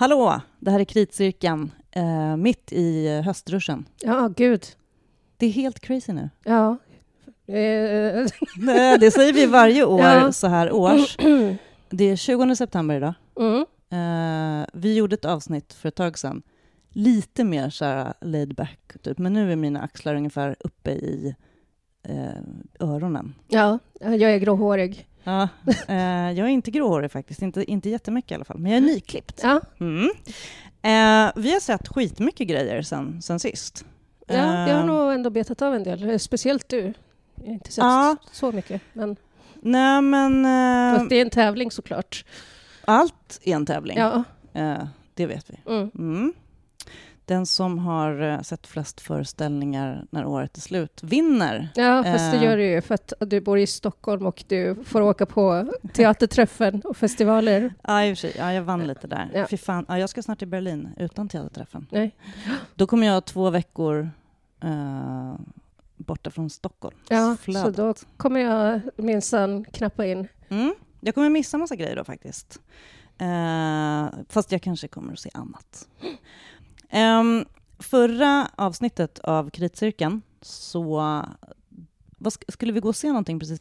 Hallå, det här är Kritcirkeln, eh, mitt i höstruschen. Ja, gud. Det är helt crazy nu. Ja. Eh, Nej, det säger vi varje år Ja. så här års. Det är 20 september idag. mm. Eh, vi gjorde ett avsnitt för ett tag sedan. Lite mer så här laid back, typ. men nu är mina axlar ungefär uppe i eh, öronen. Ja, jag är gråhårig. Ja, eh, jag är inte gråhårig faktiskt, inte, inte jättemycket i alla fall, men jag är nyklippt. Ja, Mm. Eh, vi har sett skitmycket grejer sen, sen sist. ja jag har Eh, nog ändå betat av en del. Speciellt du. Jag har inte sett Ja. så mycket. Men Nej, men eh, fast det är en tävling såklart. allt är en tävling. Ja. Eh, det vet vi. Mm. Mm. Den som har eh, sett flest föreställningar när året är slut vinner. ja, fast det Eh. gör du ju för att du bor i Stockholm och du får åka på teaterträffen och festivaler. Ja, i och för sig. Ja, jag vann lite där. Ja. Fy fan. Ja, jag ska snart till Berlin utan teaterträffen. Nej. Då kommer jag ha två veckor eh, borta från Stockholm. Ja, så Flödet. då kommer jag minsann knappa in. Mm. Jag kommer missa massa grejer då faktiskt. Eh, fast jag kanske kommer att se annat. Ehm, förra avsnittet av Kritcirkeln så vad, sk- skulle vi gå och se någonting precis?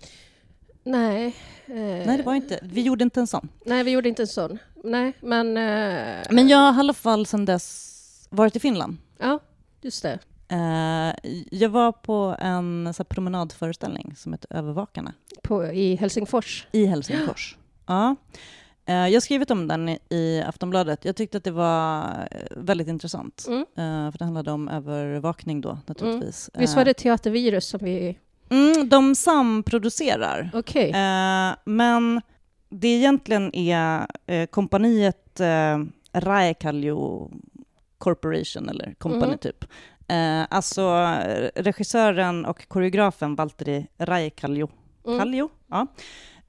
Nej. Eh, Nej, det var inte. Vi gjorde inte en sån. Nej, vi gjorde inte en sån. Nej, men... Eh, Men jag har i alla fall sedan dess varit i Finland. Ja, just det. Eh, jag var på en så här, promenadföreställning som heter Övervakarna På, I Helsingfors. i Helsingfors. Ja. Eh, jag har skrivit om den i, Aftonbladet. Jag tyckte att det var eh, väldigt intressant. Mm. Eh, för det handlade om övervakning då, naturligtvis. Visst var det teatervirus som vi... Eh, Mm, de samproducerar. Eh, men det egentligen är eh, kompaniet eh, Raekallio Corporation, eller company Mhm. typ. Eh, alltså eh, regissören och koreografen Valtteri Raekallio, Mm. Kallio, ja,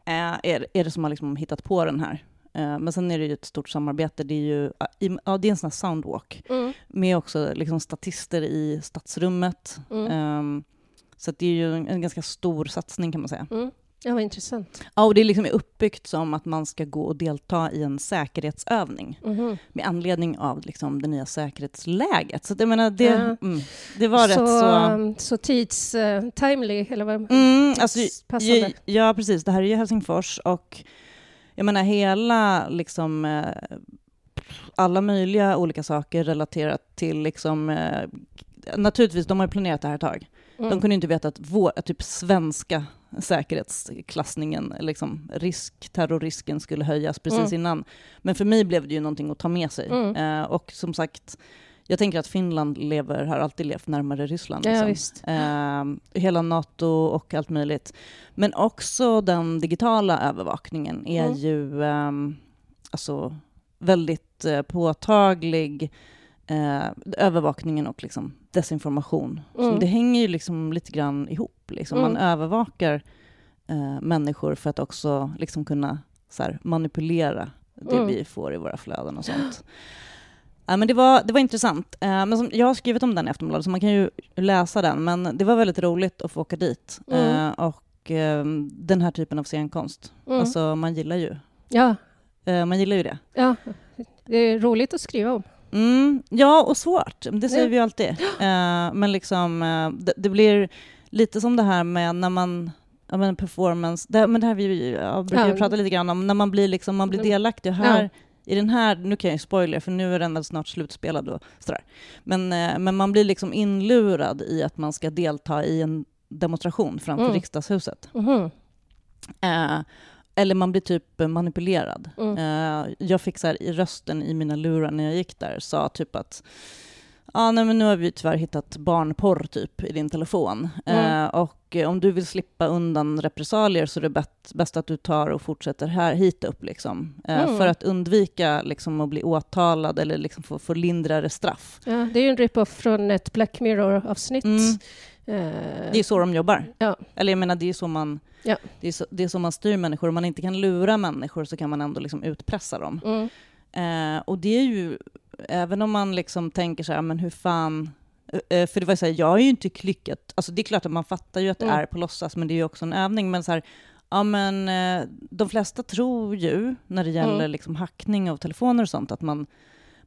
eh, är, är det som har liksom hittat på den här. Eh, men sen är det ju ett stort samarbete. Det är ju i- ja, det är en sån här soundwalk Mm. med också liksom statister i stadsrummet. Mm. Ehm, så det är ju en, ganska stor satsning kan man säga. Mm. Ja, vad intressant. Ja, och det är liksom uppbyggt som att man ska gå och delta i en säkerhetsövning Mhm. med anledning av liksom det nya säkerhetsläget. Så jag menar, det, Ja. mm, det var så, rätt så... så tids... Uh, timely, eller vad? Mm, alltså, Passande. ju, ja, precis. Det här är ju Helsingfors och jag menar hela liksom eh, alla möjliga olika saker relaterat till liksom eh, Naturligtvis, de har ju planerat det här ett tag. Mm. De kunde inte veta att vår, att typ svenska säkerhetsklassningen, liksom risk, terrorrisken skulle höjas precis Mm. innan. Men för mig blev det ju någonting att ta med sig. Mm. Eh, och som sagt, jag tänker att Finland lever, har alltid levt närmare Ryssland. Ja, liksom. visst. Eh, hela NATO och allt möjligt. Men också den digitala övervakningen är Mm. ju ehm, alltså, väldigt eh, påtaglig. Eh, övervakningen och liksom desinformation. Mm. Så det hänger ju liksom lite grann ihop. Liksom. Man Mm. övervakar eh, människor för att också liksom kunna här, manipulera det Mm. vi får i våra flöden och sånt. Ja, men det, var, det var intressant. Eh, men som, jag har skrivit om den i Aftonbladet, så man kan ju läsa den. Men det var väldigt roligt att få åka dit. Mm. Eh, och eh, den här typen av scenkonst. Mm. Alltså, man gillar ju, Ja, eh, man gillar ju det. ja, det är roligt att skriva om. Mm, ja, och svårt. Det säger Ja. vi ju alltid. Men liksom, det, det blir lite som det här med när man Ja, men performance, det, men det här vi ja, brukar Ja. prata lite grann om, när man blir, liksom, man blir Mm. delaktig. Här, I den här, nu kan jag ju spoiler, för nu är den väl snart slutspelad och sådär. Men, eh, men man blir liksom inlurad i att man ska delta i en demonstration framför Mm. riksdagshuset. Mhm. Eh, eller man blir typ manipulerad. Mm. Eh, jag fick så här, i rösten i mina lurar när jag gick där, sa typ att Ja, nej, men nu har vi tyvärr hittat barnporr typ i din telefon. Mm. Eh, och eh, om du vill slippa undan repressalier så är det bäst, bäst att du tar och fortsätter här hit upp. Liksom. Eh, Mm. För att undvika liksom, att bli åtalad eller liksom, få, få lindrare straff. Ja, det är ju en rip-off från ett Black Mirror-avsnitt. Mm. Eh, Det är så de jobbar. Ja. Eller jag menar, det är så man, Ja. det är så, det är så man styr människor. Om man inte kan lura människor så kan man ändå liksom utpressa dem. Mm. Eh, och det är ju, även om man liksom tänker så här, men hur fan... eh, För det var så här, jag har ju inte klickat... Alltså det är klart att man fattar ju att det Mm. är på låtsas, men det är ju också en övning. Men så här, ja men eh, de flesta tror ju, när det gäller Mm. liksom hackning av telefoner och sånt, att man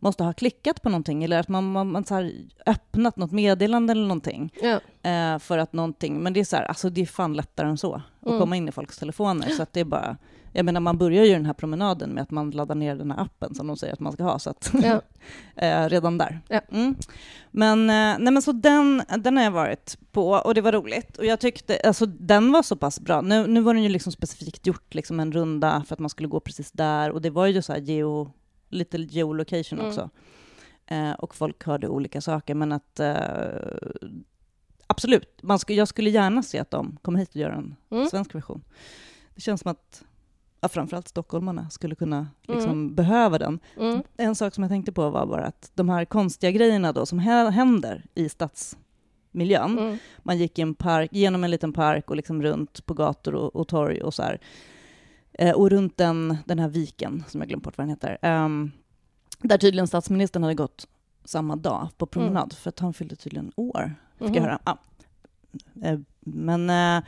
måste ha klickat på någonting eller att man, man, man så öppnat något meddelande eller någonting Ja. eh, för att någonting, men det är så här, alltså det är fan lättare än så att Mm. komma in i folks telefoner så att det är bara jag menar, man börjar ju den här promenaden med att man laddar ner den här appen som de säger att man ska ha, så att Ja. eh, redan där. Ja. Mm. Men, eh, nej, men så den, den har jag varit på och det var roligt. Och jag tyckte, alltså den var så pass bra. Nu, nu var den ju liksom specifikt gjort, liksom en runda för att man skulle gå precis där och det var ju så här geo, lite geolocation Mm. också. Eh, och folk hörde olika saker, men att eh, absolut, man skulle, jag skulle gärna se att de kommer hit och gör en Mm. svensk version. Det känns som att ja, framförallt stockholmarna skulle kunna liksom, Mm. behöva den. Mm. En sak som jag tänkte på var bara att de här konstiga grejerna då som hä- händer i stadsmiljön. Mm. Man gick i en park, genom en liten park och liksom runt på gator och, och torg och så här. Eh, och runt den, den här viken, som jag glömt bort vad den heter, ehm, där tydligen statsministern hade gått samma dag på promenad, för att han fyllde tydligen år, fick jag Mhm. höra. Ja. Eh, men eh,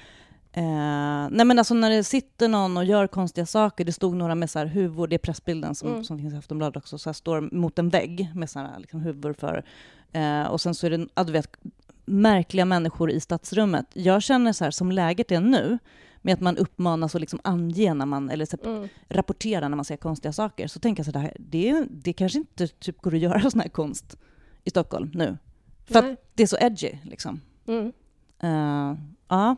Eh, nej men alltså när det sitter någon och gör konstiga saker, det stod några med så här huvud, det är pressbilden som, Mm. som finns i Aftonbladet också, så här står mot en vägg med så här liksom huvud för, eh, och sen så är det, ja, du vet, märkliga människor i stadsrummet. Jag känner så här, som läget är nu, med att man uppmanas att liksom ange när man, eller så, Mm. rapportera när man ser konstiga saker, så tänker jag så här, det, det kanske inte typ går att göra sån här konst i Stockholm nu. För Nej. att det är så edgy liksom. Mm. Eh, ja,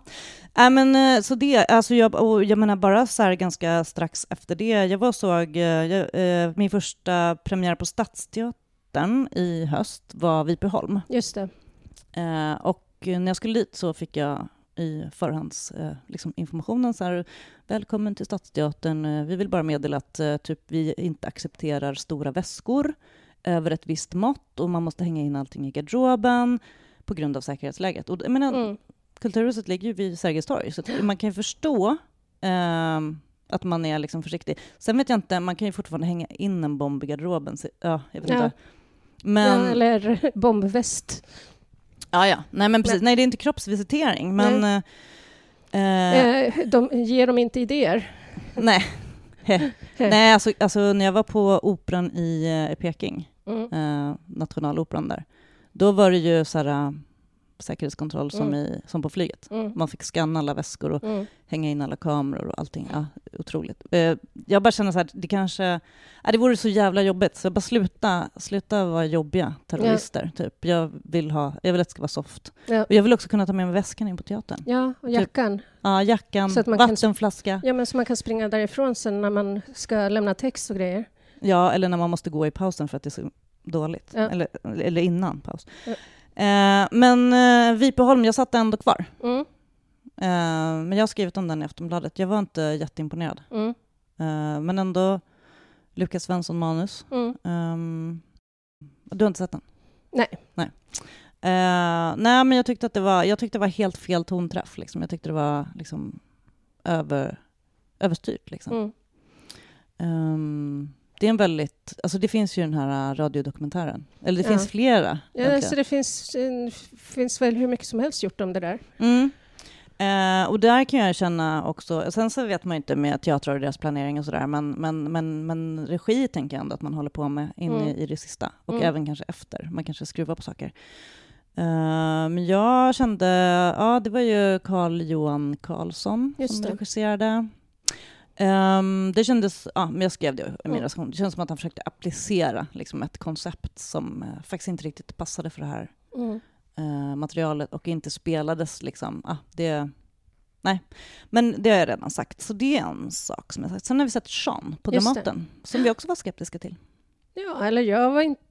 äh, men eh, så det, alltså jag, och jag menar bara så här ganska strax efter det, jag var såg, eh, jag, eh, min första premiär på Stadsteatern i höst var Vipeholm. Just det. Eh, och när jag skulle dit så fick jag i förhands eh, liksom informationen så här, välkommen till Stadsteatern, eh, vi vill bara meddela att eh, typ, vi inte accepterar stora väskor över ett visst mått och man måste hänga in allting i garderoben på grund av säkerhetsläget. Och, jag menar, Mm. Kulturhuset ligger ju vid Sergels torg, så man kan ju förstå ehm, att man är liksom försiktig. Sen vet jag inte, man kan ju fortfarande hänga in en bomb i garderoben. Så, ja, jag vet Ja. inte. Men, Ja, eller bombväst. Ja, ja. Nej, men precis. Men- Nej, det är inte kroppsvisitering, men... eh, eh, Eh, de ger dem inte idéer. nej. nej, alltså, alltså när jag var på operan i, eh, i Peking, Mm. eh, nationaloperan där, då var det ju så här, säkerhetskontroll som, Mm. i, som på flyget. Mm. Man fick scanna alla väskor och Mm. hänga in alla kameror och allting. Ja, otroligt. Eh, jag bara känner så här, det kanske... Ja, det vore så jävla jobbigt, så jag bara sluta, sluta vara jobbiga terrorister. Typ. Jag, vill ha, jag vill att det ska vara soft. Ja. Och jag vill också kunna ta med mig väskan in på teatern. Ja, och jackan. Ja, jackan, Så att man kan- vattenflaska. Ja, men så man kan springa därifrån sen när man ska lämna text och grejer. Ja, eller när man måste gå i pausen för att det är så dåligt. Ja. Eller, eller innan paus. Ja. Eh, men eh, Vipeholm, jag satt ändå kvar. Mm. Eh, men jag har skrivit om den i Aftonbladet. Jag var inte jätteimponerad. Mm. Eh, men ändå Lukas Svensson manus. Mm. Ehm, du har inte sett den? Nej. Nej. Eh, nej, men jag tyckte att det var, jag tyckte det var helt fel tonträff. Liksom. Jag tyckte det var liksom över, överstyrt. Liksom. Mm. Ehm, det är en väldigt... Alltså det finns ju den här äh, radiodokumentären. Eller det Ja. finns flera. Ja, egentligen. så det finns, finns väl hur mycket som helst gjort om det där. Mm. Eh, och där kan jag känna också, sen så vet man ju inte med teatrar och deras planering och sådär, men, men, men, men regi tänker jag ändå att man håller på med in Mm. i, i det sista. Och Mm. även kanske efter, man kanske skruvar på saker. Eh, men jag kände, ja det var ju Carl Johan Karlsson Just som det. regisserade. Ehm, det kändes, ja, men jag skrev det i min Mm. recension, det känns som att han försökte applicera liksom, ett koncept som eh, faktiskt inte riktigt passade för det här Mm. eh, materialet och inte spelades. Liksom. Ah, det, nej, men det har jag redan sagt, så det är en sak som jag sagt. Sen har vi sett Sean på Just det. Dramaten, som vi också var skeptiska till. Ja, eller jag var inte...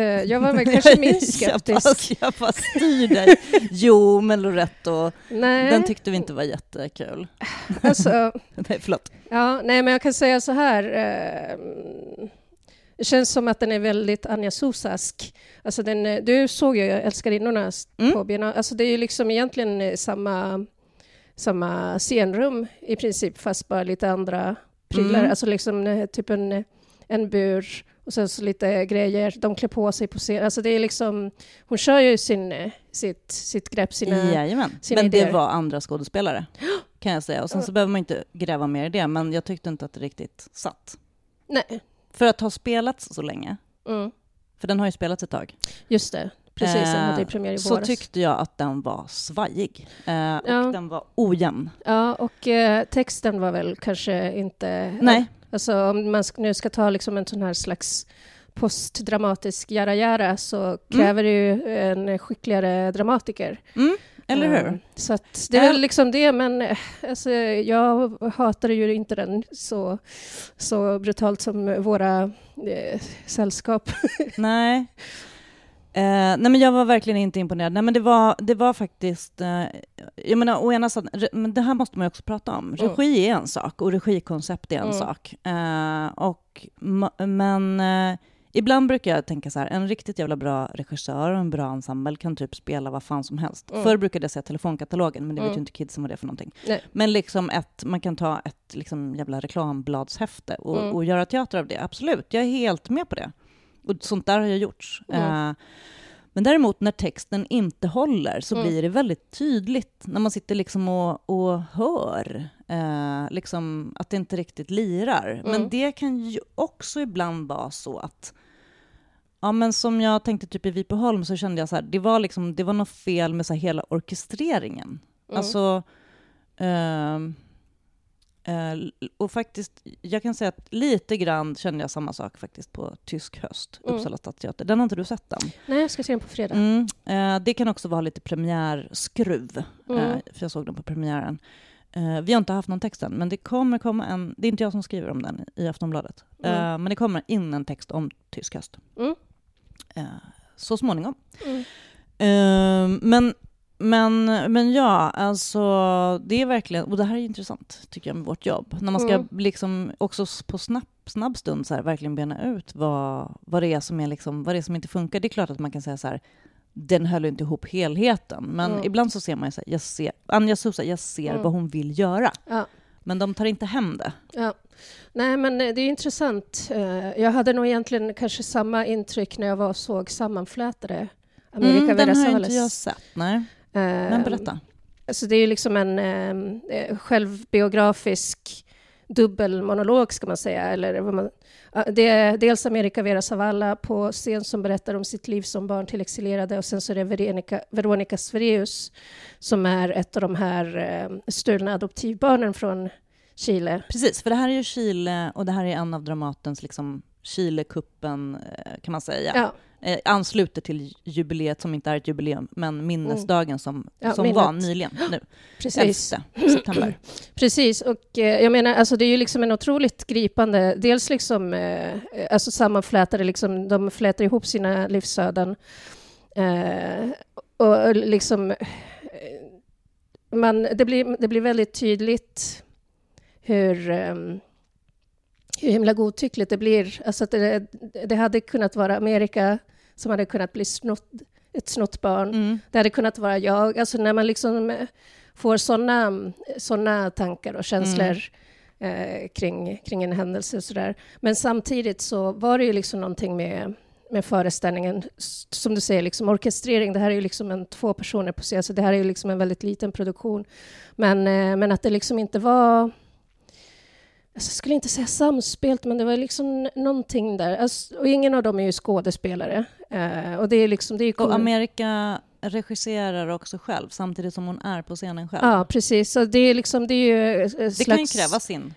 Jag var väl kanske minst skeptisk. jag, bara, jag bara styr dig. Jo, men Loretto, Nej, den tyckte vi inte var jättekul. alltså... nej, förlåt. Ja, nej, men jag kan säga så här. Eh, det känns som att den är väldigt Anja Sosask. Alltså den, eh, du såg ju Älskarinnorna Mm. på Biennale. Alltså det är ju liksom egentligen eh, samma, samma scenrum i princip, fast bara lite andra prylar. Mm. Alltså liksom eh, typ en, eh, en bur och sen så lite grejer. De klär på sig på scen. Alltså det är liksom, hon kör ju sin, eh, sitt, sitt grepp, sina... Jajamän. sina Men det idéer. var andra skådespelare, kan jag säga. Och sen så behöver man inte gräva mer i det, men jag tyckte inte att det riktigt satt. Nej. För att ha spelats så länge Mm. För den har ju spelats ett tag. Just det, precis. Den Eh, hade ju premiär i Så våras. tyckte jag att den var svajig. Eh, och Ja. den var ojämn. Ja, och eh, texten var väl kanske inte... Nej. Alltså om man nu ska ta liksom en sån här slags postdramatisk jara-jara så kräver det ju en skickligare dramatiker. Mm, eller hur? Eh, Så det är väl liksom det, men eh, alltså, jag hatade ju inte den så, så brutalt som våra eh, sällskap. Nej. Eh, nej men jag var verkligen inte imponerad. Nej men det var, det var faktiskt, eh, jag menar å ena sidan, re, men det här måste man ju också prata om. Mm. Regi är en sak och regikoncept är en Mm. sak. Eh, och, men eh, ibland brukar jag tänka så här, en riktigt jävla bra regissör och en bra ensemble kan typ spela vad fan som helst. Mm. Förr brukade jag säga telefonkatalogen, men det vet Mm. ju inte kidsen vad det är för någonting. Nej. Men liksom ett, man kan ta ett liksom jävla reklambladshäfte och, Mm. och göra teater av det, absolut. Jag är helt med på det. Och sånt där har jag gjort. Mm. Eh, men däremot när texten inte håller så Mm. blir det väldigt tydligt när man sitter liksom och, och hör eh, liksom att det inte riktigt lirar. Men Mm. det kan ju också ibland vara så att Ja, men som jag tänkte typ i Vipeholm så kände jag så här, det var liksom, det var något fel med så hela orkestreringen. Mm. Alltså, eh, och faktiskt, jag kan säga att lite grann kände jag samma sak faktiskt på Tysk höst, Mm. Uppsala stadsteater. Den har inte du sett än? Nej, jag ska se den på fredag. Mm. Eh, det kan också vara lite premiärskruv, Mm. eh, för jag såg den på premiären. Eh, vi har inte haft någon text än, men det kommer komma en, det är inte jag som skriver om den i Aftonbladet, Mm. eh, men det kommer in en text om tysk höst. Mm. Eh, så småningom. Mm. Eh, men, men, men ja, alltså det är verkligen, och det här är intressant tycker jag med vårt jobb, när man ska Mm. liksom också på snabb, snabb stund så här, verkligen bena ut vad, vad det är som är liksom, vad det är som inte funkar. Det är klart att man kan säga så här, den höll inte ihop helheten, men Mm. ibland så ser man ju så här, jag ser, Anja Sousa, jag ser Mm. vad hon vill göra, Ja. men de tar inte hem det. Ja. Nej, men eh, det är intressant. Eh, Jag hade nog egentligen kanske samma intryck när jag var och såg Sammanflätade. America Mm, den har inte jag sett, nej. Men Eh, berätta. Alltså det är ju liksom en eh, eh, självbiografisk dubbelmonolog, ska man säga. Eller vad man, det är dels America Vera Zavala på scen som berättar om sitt liv som barn till exilerade och sen så är det Veronica, Veronica Sverius som är ett av de här eh, stulna adoptivbarnen från Chile. Precis, för det här är ju Chile och det här är en av Dramatens liksom Chile-kuppen, eh, kan man säga. Ja, Eh, ansluter till jubileet som inte är ett jubileum, men minnesdagen som. Ja, som minnet. var nyligen, nu, 11 precis. september. Precis, och eh, jag menar, alltså det är ju liksom en otroligt gripande, dels liksom, eh, alltså sammanflätade, liksom, de flätar ihop sina livsöden. Eh, och liksom, eh, man, det, blir, det blir väldigt tydligt hur, eh, hur himla godtyckligt det blir. Alltså det, det hade kunnat vara Amerika som hade kunnat bli snott, ett snott barn. Mm. Det hade kunnat vara jag. Alltså när man liksom eh, får såna, såna tankar och känslor eh, kring, kring en händelse och sådär. Men samtidigt så var det ju liksom någonting med, med föreställningen, som du säger, liksom orkestrering. Det här är ju liksom en, två personer på scen, så det här är ju liksom en väldigt liten produktion. Men, eh, men att det liksom inte var jag skulle inte säga samspelt, men det var liksom någonting där. Alltså, och ingen av dem är ju skådespelare. Eh, och det är liksom... Det är ju Och Amerika regisserar också själv, samtidigt som hon är på scenen själv. Ja, precis. Så det är liksom... Det är ju ett det slags... kan ju kräva sin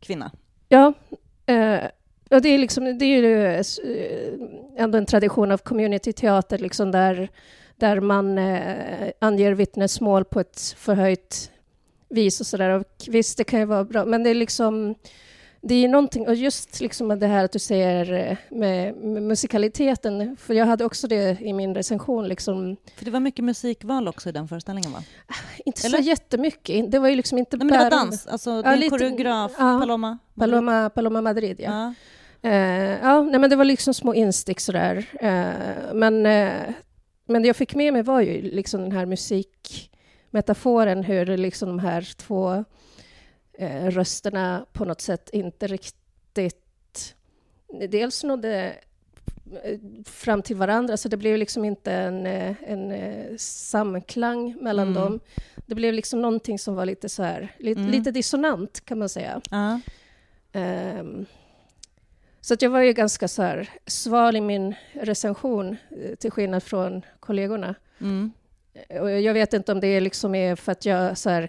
kvinna. Ja. Eh, och det är, liksom, det är ju eh, ändå en tradition av community-teater liksom där, där man eh, anger vittnesmål på ett förhöjt vis och sådär. Och visst, det kan ju vara bra, men det är liksom... Det är någonting, och just liksom det här att du säger eh, med, med musikaliteten, för jag hade också det i min recension, liksom, För det var mycket musikval också i den föreställningen va? inte Eller? så jättemycket. Det var ju liksom inte Nej, men det var dans, alltså Ja, din lite- koreograf ja. Paloma. Paloma, Paloma Madrid, ja. Ja. Eh, ja, nej, men det var liksom små instick sådär. Eh, men, eh, men det jag fick med mig var ju liksom den här musikmetaforen, hur liksom de här två eh, rösterna på något sätt inte riktigt... Dels nådde eh, fram till varandra, så det blev liksom inte en, eh, en eh, samklang mellan Mm. dem. Det blev liksom någonting som var lite så här, lite, Mm. lite dissonant kan man säga. Ja. Ehm, Så att jag var ju ganska så här, sval i min recension, till skillnad från kollegorna. Mm. Och jag vet inte om det liksom är för att jag så här,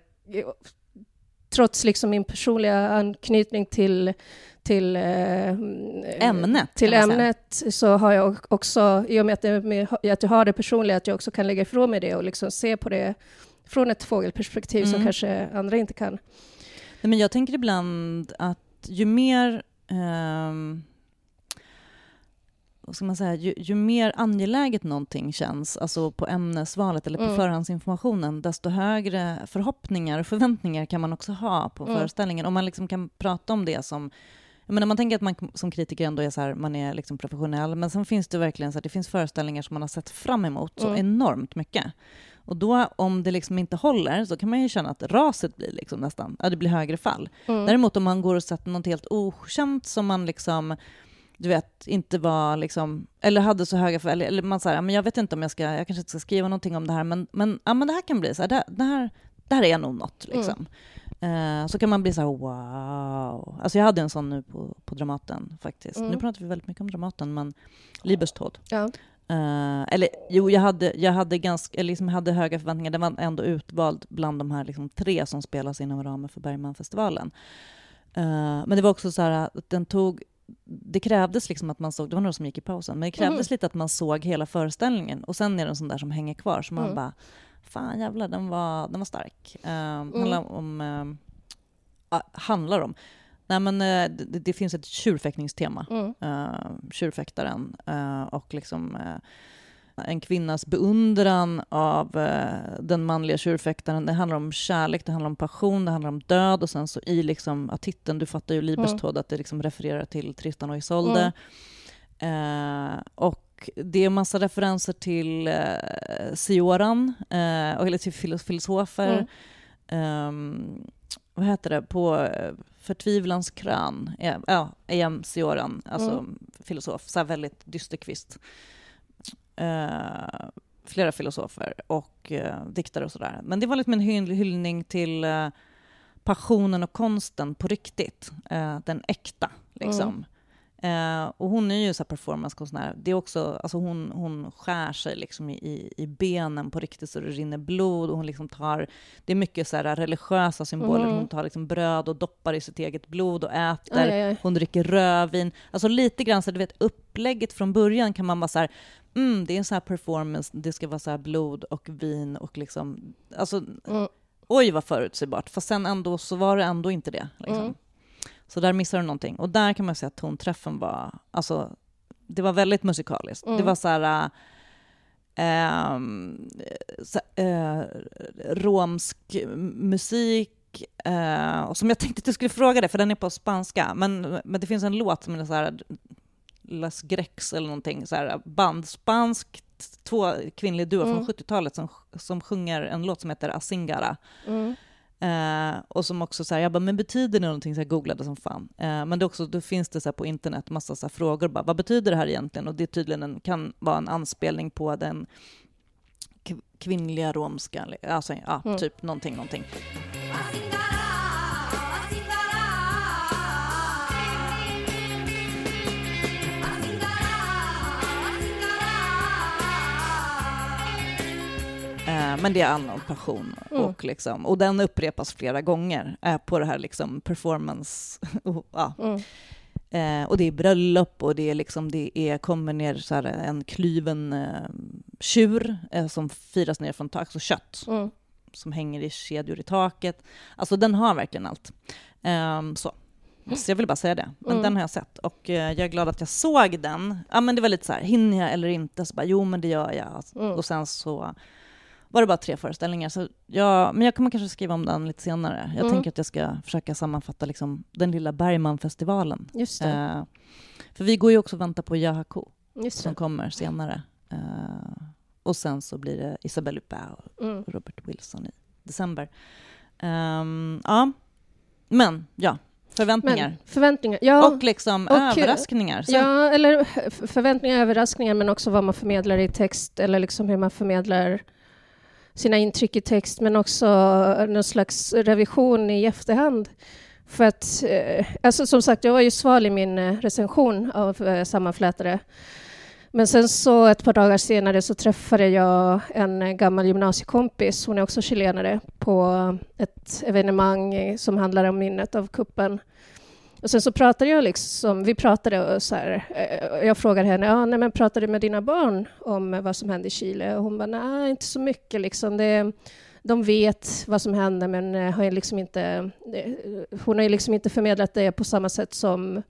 trots liksom min personliga anknytning till, till eh, Ämnet, till ämnet så har jag också, i och med att, med att jag har det personliga, att jag också kan lägga ifrån mig det och liksom se på det från ett fågelperspektiv som Mm. kanske andra inte kan. Nej, men jag tänker ibland att ju mer ehm, vad ska man säga, ju, ju mer angeläget någonting känns, alltså på ämnesvalet eller på Mm. förhandsinformationen, desto högre förhoppningar och förväntningar kan man också ha på Mm. föreställningen. Om man liksom kan prata om det som jag menar, man tänker att man som kritiker ändå är så här, man är liksom professionell, men sen finns det verkligen så här, det finns föreställningar som man har sett fram emot så Mm. enormt mycket. Och då, om det liksom inte håller, så kan man ju känna att raset blir liksom nästan, ja det blir högre fall. Mm. Däremot om man går och sätter något helt okänt som man liksom, du vet, inte var liksom, eller hade så höga, för, eller, man säger, men jag vet inte om jag ska, jag kanske inte ska skriva någonting om det här, men, men, ja, men det här kan bli så här, det, det här, det här är nog något liksom. Eh, så kan man bli så här, wow. Alltså jag hade en sån nu på, på Dramaten faktiskt. Mm. Nu pratar vi väldigt mycket om Dramaten, men Lieberstod. Ja. Eh, eller jo, jag hade, jag hade, ganska, liksom hade höga förväntningar. Den var ändå utvald bland de här liksom tre som spelas inom ramen för Bergmanfestivalen. Eh, men det var också så här att den tog det krävdes liksom att man såg, det var några som gick i pausen, men det krävdes lite att man såg hela föreställningen och sen är det en sån där som hänger kvar så man Mm. bara, fan jävlar den var, den var stark. Uh, handlar om, uh, handlar om, nej men uh, det, det finns ett tjurfäktningstema, Mm. uh, tjurfäktaren uh, och liksom uh, en kvinnas beundran av eh, den manliga tjurfäktaren. Det handlar om kärlek, det handlar om passion, det handlar om död och sen så i liksom, ja, titeln, du fattar ju Lieberstod, att det liksom refererar till Tristan och Isolde. Eh, och det är massa referenser till eh, Sioran, eh, och- eller till filo- filosofer. Ehm, vad heter det? På eh, Förtvivlans krön, ja, E.M. Sioran, alltså Mm. filosof, så väldigt dysterkvist. Eh, flera filosofer och eh, diktare och sådär. Men det var liksom en hyll- hyllning till eh, passionen och konsten på riktigt. Eh, den äkta, liksom. Eh, och hon är ju så performancekonstnär. Det är också, alltså hon, hon skär sig liksom i- i, benen på riktigt så det rinner blod. Och hon liksom tar, det är mycket så här religiösa symboler. Mhm. Hon tar liksom bröd och doppar i sitt eget blod och äter. Aj, aj, aj. Hon dricker rödvin. Alltså lite grann så du vet upplägget från början kan man bara så här, mm, det är en så här performance, det ska vara så här blod och vin och liksom, alltså Mm. oj vad förutsägbart. Fast sen ändå så var det ändå inte det. Liksom. Mm. Så där missar du någonting. Och där kan man säga att tonträffen var, alltså det var väldigt musikaliskt. Mm. Det var så här, ehm, så, eh, romsk musik, och som jag tänkte att du skulle fråga dig, för den är på spanska, men, men det finns en låt som är så här, Las Grex eller någonting, så här, band, spanskt, två kvinnliga duo Mm. från 70-talet som, som sjunger en låt som heter Asingara. Mm. Eh, och som också så här, jag bara, men betyder det någonting? Så jag googlade som fan. Eh, men det är också, då finns det så här på internet massa så här frågor, bara, vad betyder det här egentligen? Och det tydligen en, kan vara en anspelning på den kvinnliga romska, alltså ja, Mm. typ någonting, någonting. Eh, men det är all passion. Mm. Och, liksom, och den upprepas flera gånger eh, på det här liksom performance. och, ja. Mm. Eh, och det är bröllop och det, är liksom, det är, kommer ner så här en klyven eh, tjur eh, som firas ner från taket, alltså kött Mm. som hänger i kedjor i taket. Alltså den har verkligen allt. Ehm, så. så jag vill bara säga det. Men Mm. den har jag sett och jag är glad att jag såg den. Ja men det var lite så här, hinner jag eller inte? Så bara, jo men det gör jag. Mm. Och sen så var det bara tre föreställningar. Så jag, men jag kommer kanske skriva om den lite senare. Jag Mm. tänker att jag ska försöka sammanfatta liksom, den lilla Bergmanfestivalen. Just. Eh, för vi går ju också och väntar på Yahako Just som kommer senare. Eh, och sen så blir det Isabelle Huppert och Mm. Robert Wilson i december. Ehm, ja, men ja, förväntningar. Men förväntningar. Ja, och liksom och- överraskningar. Sen, ja, eller förväntningar, överraskningar, men också vad man förmedlar i text eller liksom hur man förmedlar sina intryck i text, men också eh, någon slags revision i efterhand. för att, eh, alltså som sagt, jag var ju sval i min eh, recension av Sammanflätare. Men sen så ett par dagar senare så träffade jag en gammal gymnasiekompis, hon är också chilenare, på ett evenemang som handlar om minnet av kuppen. Och sen så pratade jag liksom, vi pratade och så här, jag frågade henne, ja, nej, men pratade du med dina barn om vad som hände i Chile? Och hon bara, nej, inte så mycket liksom. Det, de vet vad som hände, men har liksom inte, hon har liksom inte förmedlat det på samma sätt som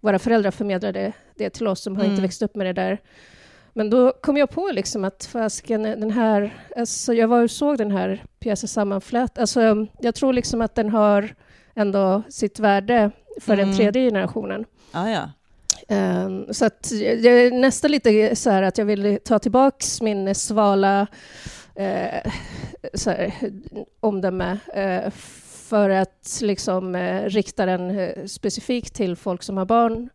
våra föräldrar förmedlade det till oss som har mm. inte växt upp med det där. Men då kom jag på liksom att fasken, den här... Alltså jag var och såg den här pjäsen Sammanflätt. Alltså jag tror liksom att den har ändå sitt värde för mm. den tredje generationen. Ah, ja. Um, så att jag är nästan lite så här att jag vill ta tillbaka min svala uh, så här, omdöme uh, för att liksom uh, rikta den specifikt till folk som har barn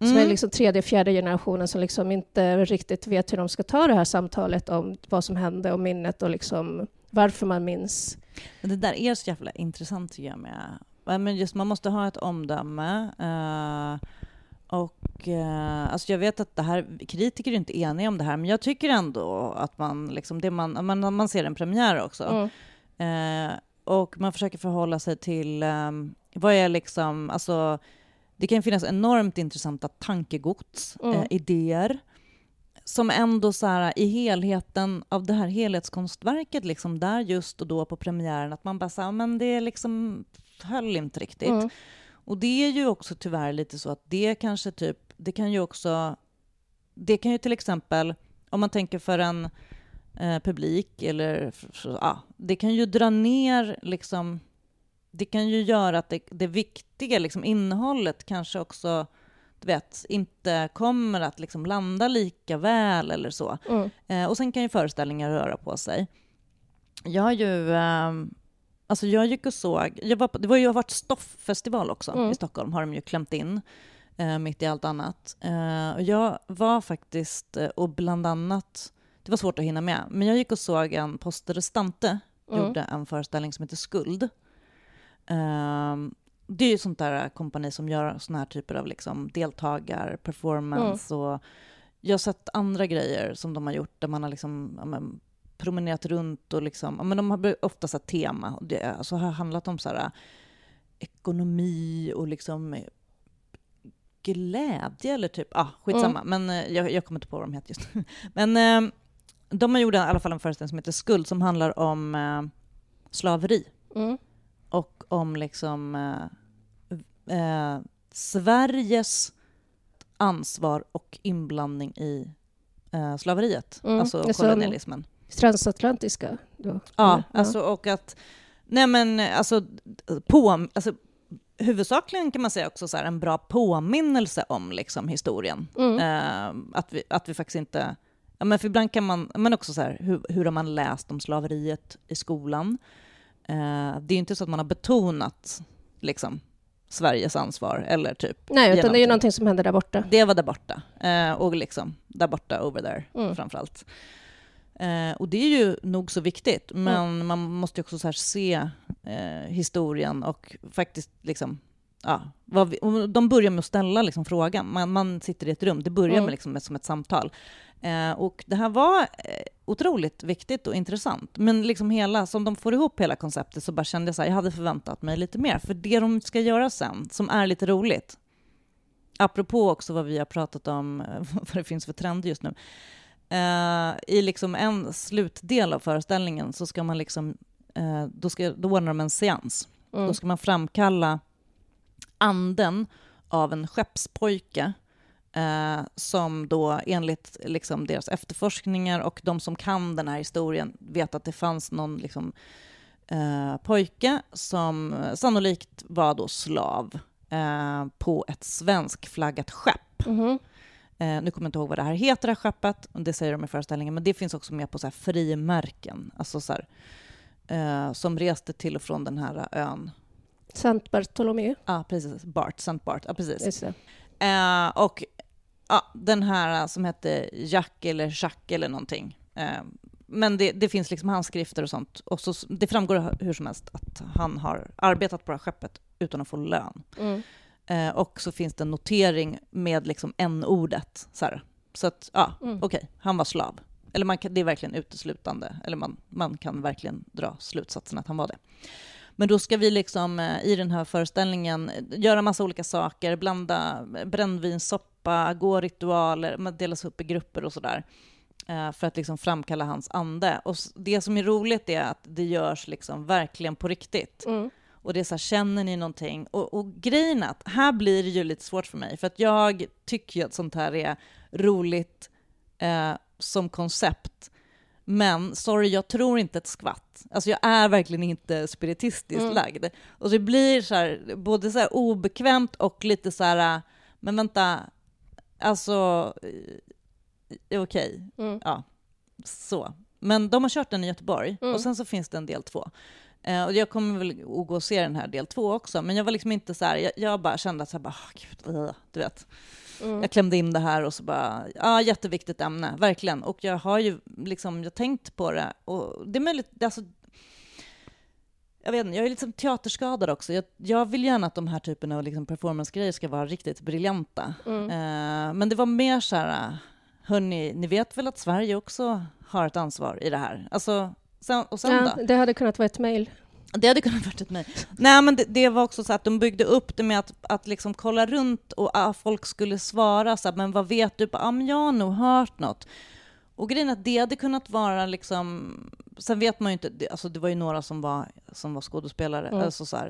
mm. som är mm. liksom tredje, fjärde generationen som liksom inte riktigt vet hur de ska ta det här samtalet om vad som hände och minnet och liksom varför man minns. Det där är så jävla intressant tycker jag med men just man måste ha ett omdöme. Uh, och uh, alltså jag vet att det här, kritiker är inte eniga om det här, men jag tycker ändå att man, liksom, det man, man, man ser en premiär också. Mm. Uh, och man försöker förhålla sig till um, vad är liksom, alltså det kan finnas enormt intressanta tankegods, mm. idéer som ändå så här, i helheten av det här helhetskonstverket, liksom, där just och då på premiären, att man bara säger men det är liksom höll inte riktigt. Mm. Och det är ju också tyvärr lite så att det kanske typ, det kan ju också, det kan ju till exempel, om man tänker för en eh, publik eller, ja, det kan ju dra ner liksom, det kan ju göra att det, det viktiga liksom, innehållet kanske också du vet, inte kommer att liksom landa lika väl eller så. Mm. Eh, och sen kan ju föreställningar röra på sig. Jag har ju eh, Alltså jag gick och såg, jag var, det var ju har varit stofffestival också mm. i Stockholm, har de ju klämt in eh, mitt i allt annat. Eh, och jag var faktiskt, eh, och bland annat, det var svårt att hinna med, men jag gick och såg en Poste Restante, mm. gjorde en föreställning som heter Skuld. Eh, det är ju sånt där kompani som gör såna här typer av liksom deltagar, performance mm. och jag har sett andra grejer som de har gjort där man har liksom, ja, men, promenerat runt och liksom, men de har ofta så tema. Och det alltså, har handlat om så här, ekonomi och liksom glädje eller typ, ah, skitsamma. Mm. Men eh, jag, jag kommer inte på vad de heter just Men eh, de har gjort i alla fall en föreställning som heter Skuld som handlar om eh, slaveri. Mm. Och om liksom eh, eh, Sveriges ansvar och inblandning i eh, slaveriet, mm. alltså kolonialismen. Transatlantiska? Då. Ja, alltså och att... Nej men alltså, på, alltså huvudsakligen kan man säga också så här, en bra påminnelse om liksom, historien. Mm. Uh, att, vi, att vi faktiskt inte... Ja, men för ibland kan man... Men också så här, hur, hur har man läst om slaveriet i skolan? Uh, det är ju inte så att man har betonat liksom, Sveriges ansvar eller typ... Nej, utan det är ju någonting som händer där borta. Det var där borta. Uh, och liksom där borta, over there, mm. framförallt. Eh, och det är ju nog så viktigt, men mm. man måste också så se eh, historien och faktiskt liksom, ja, vi, de börjar med att ställa liksom frågan. Man, man sitter i ett rum, det börjar mm. med, liksom, som ett samtal. Eh, och det här var eh, otroligt viktigt och intressant. Men liksom hela, som de får ihop hela konceptet så bara kände jag så här, jag hade förväntat mig lite mer. För det de ska göra sen, som är lite roligt, apropå också vad vi har pratat om, vad det finns för trender just nu, Uh, I liksom en slutdel av föreställningen så ska man liksom, uh, då, ska, då ordnar de en seans. Mm. Då ska man framkalla anden av en skeppspojke uh, som då enligt liksom deras efterforskningar och de som kan den här historien vet att det fanns någon liksom, pojke som sannolikt var då slav på ett svenskflaggat skepp. Mm. Eh, nu kommer jag inte ihåg vad det här heter, det här skeppet, det säger de i föreställningen, men det finns också med på så här frimärken, alltså så här, eh, som reste till och från den här ön. Sant Bartolomé. Ja, precis. Bart, Sant Bart. Ja, precis. Eh, och ja, den här som hette Jack eller Jacques eller någonting. Eh, men det, det, finns liksom handskrifter och sånt. Och så, det framgår hur som helst att han har arbetat på det här skeppet utan att få lön. Mm. Eh, och så finns det en notering med liksom n-ordet. Så, här. så att, ja, Mm. okej, han var slav. Eller man kan, det är verkligen uteslutande, eller man, man kan verkligen dra slutsatsen att han var det. Men då ska vi liksom eh, i den här föreställningen göra massa olika saker, blanda brännvinssoppa, gå ritualer, man delas upp i grupper och sådär. eh, För att liksom framkalla hans ande. Och det som är roligt är att det görs liksom verkligen på riktigt. Mm. Och det är så här, känner ni någonting? Och, och grejen att här blir det ju lite svårt för mig, för att jag tycker ju att sånt här är roligt eh, som koncept. Men sorry, jag tror inte ett skvatt. Alltså jag är verkligen inte spiritistiskt Mm. lagd. Och det blir så här, både så här obekvämt och lite så här, äh, men vänta, alltså, okej, Mm. ja, så. Men de har kört den i Göteborg Mm. och sen så finns det en del två. Eh, och jag kommer väl att gå och se den här del två också, men jag var liksom inte så här, jag, jag bara kände att så här, bara, "Åh, gud, äh", du vet. Mm. Jag klämde in det här och så bara, ja, jätteviktigt ämne, verkligen. Och jag har ju liksom, jag tänkt på det och det är möjligt, alltså, jag vet inte, jag är liksom teaterskadad också. Jag, jag vill gärna att de här typerna av liksom performancegrejer ska vara riktigt briljanta. Mm. Eh, men det var mer så här, hörni, ni vet väl att Sverige också har ett ansvar i det här? Alltså, sen, och sen Ja, då? det hade kunnat vara ett mejl. Det hade kunnat varit ett nej. Nej, men det, det var också så att de byggde upp det med att, att liksom kolla runt och ah, folk skulle svara så här, men vad vet du? Ah, men jag har nog hört något. Och grejen är att det hade kunnat vara liksom, sen vet man ju inte, alltså det var ju några som var, som var skådespelare, Mm. alltså så här,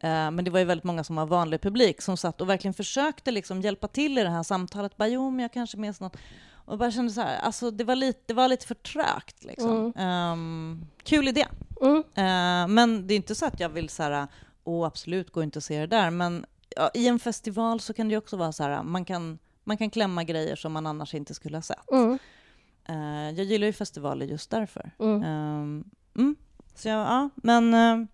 eh, men det var ju väldigt många som var vanlig publik som satt och verkligen försökte liksom hjälpa till i det här samtalet. Bara, jo, men jag kanske minns något. Och bara kände så här, alltså det var lite, det var lite för trögt liksom. Ehm, kul idé. Mm. Eh, men det är inte så att jag vill så här, åh absolut, gå inte och se det där. Men ja, i en festival så kan det ju också vara så här, man kan, man kan klämma grejer som man annars inte skulle ha sett. Mm. Eh, jag gillar ju festivaler just därför. Mm. Ehm, mm. Så jag, ja, men uh,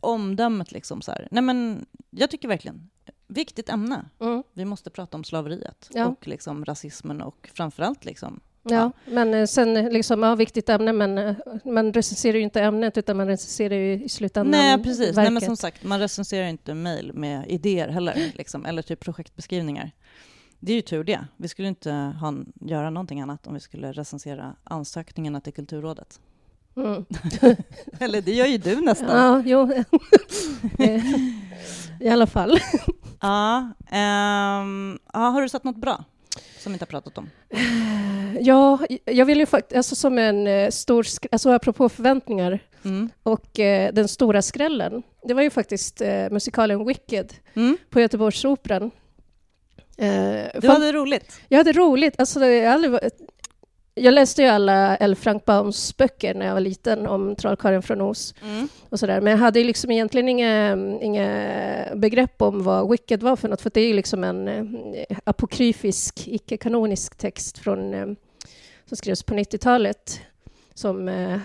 omdömet liksom så här. Nej men jag tycker verkligen, viktigt ämne. Mm. Vi måste prata om slaveriet Ja. och liksom rasismen och framförallt liksom Ja, men eh, sen liksom, ja, viktigt ämne, men man recenserar ju inte ämnet utan man recenserar ju i slutändan Nej, precis. Nej, men verket. som sagt, man recenserar inte mejl med idéer heller, liksom, eller typ projektbeskrivningar. Det är ju tur det. Vi skulle inte ha, göra någonting annat om vi skulle recensera ansökningarna till Kulturrådet. Mm. Eller det gör ju du nästan. Ja, jo. I alla fall. Ja, ehm, ja, har du sett något bra som vi inte har pratat om? Ja, jag vill ju faktiskt, alltså som en eh, stor, alltså apropå förväntningar Mm. och eh, den stora skrällen. Det var ju faktiskt eh, musikalen Wicked Mm. på Göteborgsoperan. Eh, Du hade roligt. Jag hade roligt. Alltså, jag, aldrig, jag läste ju alla L. Frank Baums böcker när jag var liten om Trollkarlen från Oz Mm. och sådär. Men jag hade liksom egentligen inga, inga begrepp om vad Wicked var för något, för det är ju liksom en eh, apokryfisk, icke-kanonisk text från, eh, som skrevs på 90-talet som eh,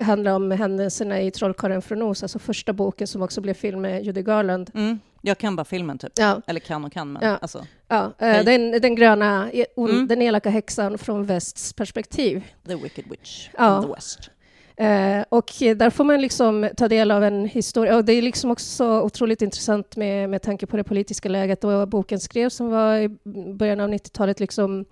handlar om händelserna i Trollkarlen från Oz, alltså första boken som också blev film med Judy Garland. Mm. Jag kan bara filmen typ. Ja, Eller kan och kan, men Ja. alltså. ja Hej. eh, den, den gröna, Mm. den elaka häxan från västs perspektiv. The Wicked Witch Ja. the West. Eh, och eh, där får man liksom ta del av en historia. Och det är liksom också så otroligt intressant med, med tanke på det politiska läget. Och boken skrevs som var i början av 90-talet liksom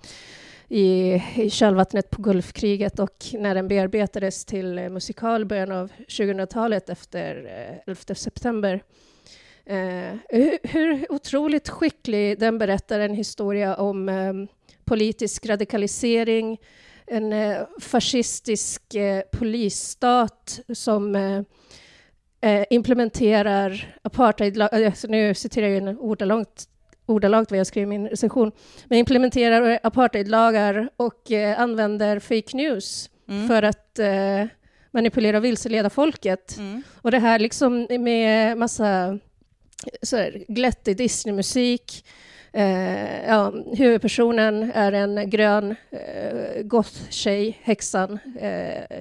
i, i kölvattnet på Gulfkriget och när den bearbetades till eh, musikal början av 2000-talet efter eh, 11 september. Eh, hur, hur otroligt skicklig den berättar en historia om eh, politisk radikalisering, en eh, fascistisk eh, polisstat som eh, eh, implementerar apartheidlag... eh, Alltså nu citerar jag en ordalångt ordalag vad jag skrev i min recension, men implementerar apartheidlagar och använder fake news Mm. för att manipulera och vilseleda folket. Mm. Och det här liksom med massa så här, glättig Disney-musik. Eh, ja, huvudpersonen är en grön eh, goth-tjej, häxan. Eh,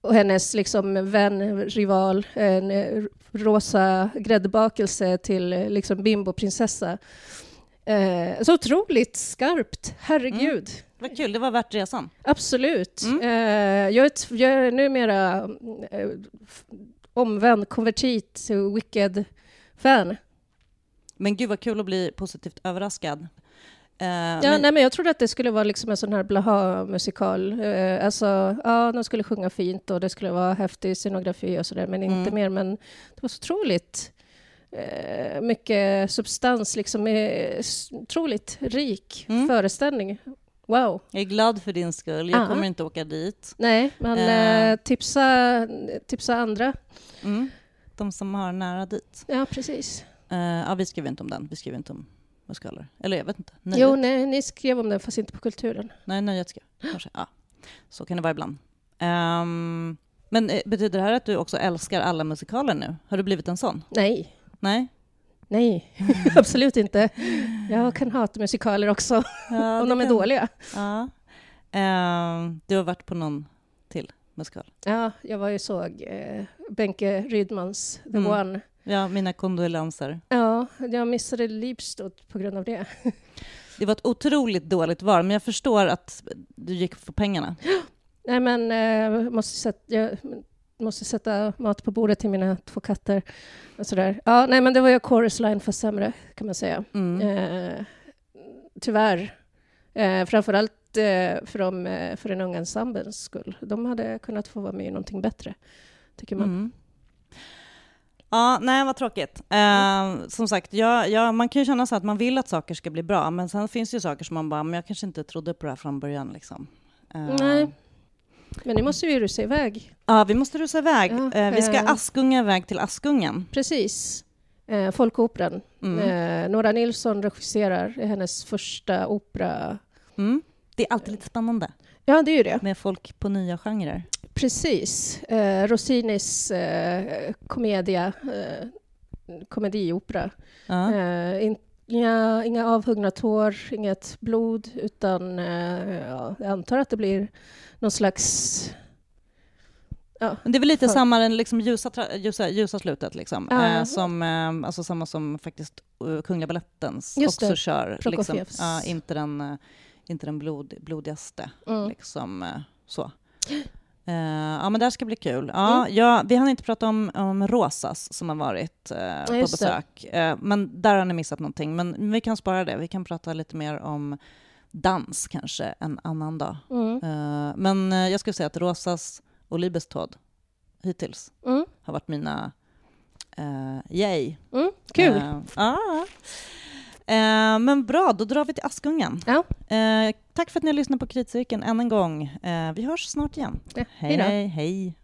och hennes liksom, vän, rival, en rosa gräddbakelse till liksom, bimbo-prinsessa. Eh, så otroligt skarpt, herregud. Vad kul, det var värt resan. Absolut. Mm. Eh, jag, är t- jag är numera eh, omvänd konvertit, Wicked-fan. Men gud vad kul att bli positivt överraskad. Uh, ja, men... Nej, men jag trodde att det skulle vara liksom en sån här blaha-musikal. Uh, alltså, ja, de skulle sjunga fint och det skulle vara häftig scenografi och sådär, men inte mm. mer. Men det var så otroligt uh, mycket substans, liksom otroligt rik mm. föreställning. Wow. Jag är glad för din skull. Jag Aha. kommer inte åka dit. Nej, men uh. tipsa, tipsa andra. Mm. De som har nära dit. Ja, precis. Uh, ja, vi skriver inte om den. Vi skriver inte om musikaler. Eller jag vet inte. Nöjet. Jo, nej, ni skrev om den, fast inte på Kulturen. Nej, Nöjet skrev kanske. Ja. Så kan det vara ibland. Um, men eh, betyder det här att du också älskar alla musikaler nu? Har du blivit en sån? Nej. Nej? Nej, absolut inte. Jag kan hata musikaler också, ja, om de är kan... dåliga. Ja. Um, du har varit på någon till musikal? Ja, jag var ju såg eh, Benke Rydmans The mm. One Ja, mina kondolenser. Ja, jag missade Liebstad på grund av det. Det var ett otroligt dåligt val, men jag förstår att du gick för pengarna. Nej, men eh, måste sätta, jag måste sätta mat på bordet till mina två katter. Och sådär. Ja, nej, men det var ju Chorus Line för sämre, kan man säga. Mm. Eh, tyvärr. Eh, framförallt för, dem, eh, för den unga ensembelns skull. De hade kunnat få vara med i någonting bättre, tycker man. Mm. Ja, nej vad tråkigt. Uh, som sagt, ja, ja, man kan ju känna så att man vill att saker ska bli bra, men sen finns det ju saker som man bara, men jag kanske inte trodde på det här från början. Liksom. Uh, nej. Men nu måste vi rusa iväg. Ja, vi måste rusa iväg. Ja, uh, vi ska Askunga iväg till Askungen. Precis. Uh, Folkoperan. Mm. Nora Nilsson regisserar hennes första opera. Mm. Det är alltid lite spännande. Ja, det är ju det. Med folk på nya genrer. Precis. Eh, Rossinis eh, komedia, eh, komediopera. Ja. Eh, inga, inga avhuggna tår, inget blod, utan eh, ja, jag antar att det blir någon slags Ja, det är väl lite för... samma, den liksom ljusa, ljusa, ljusa slutet, liksom. Ja. Eh, som, eh, alltså samma som faktiskt uh, Kungliga Balettens också det. kör. Liksom, inte den, inte den blod, blodigaste. Mm. Liksom, uh, så. Uh, ja, men det här ska bli kul. Ja, mm. ja, vi hann inte prata om, om Rosas som har varit uh, på besök. Uh, men där har ni missat någonting. Men vi kan spara det. Vi kan prata lite mer om dans kanske en annan dag. Mm. men jag skulle säga att Rosas och Libestad hittills mm. har varit mina yay. Mm, kul! ja. Eh, men bra, då drar vi till Askungen. Ja. Eh, tack för att ni har lyssnat på Kritcirkeln än en gång. Eh, vi hörs snart igen. Ja, hej, hej, hej.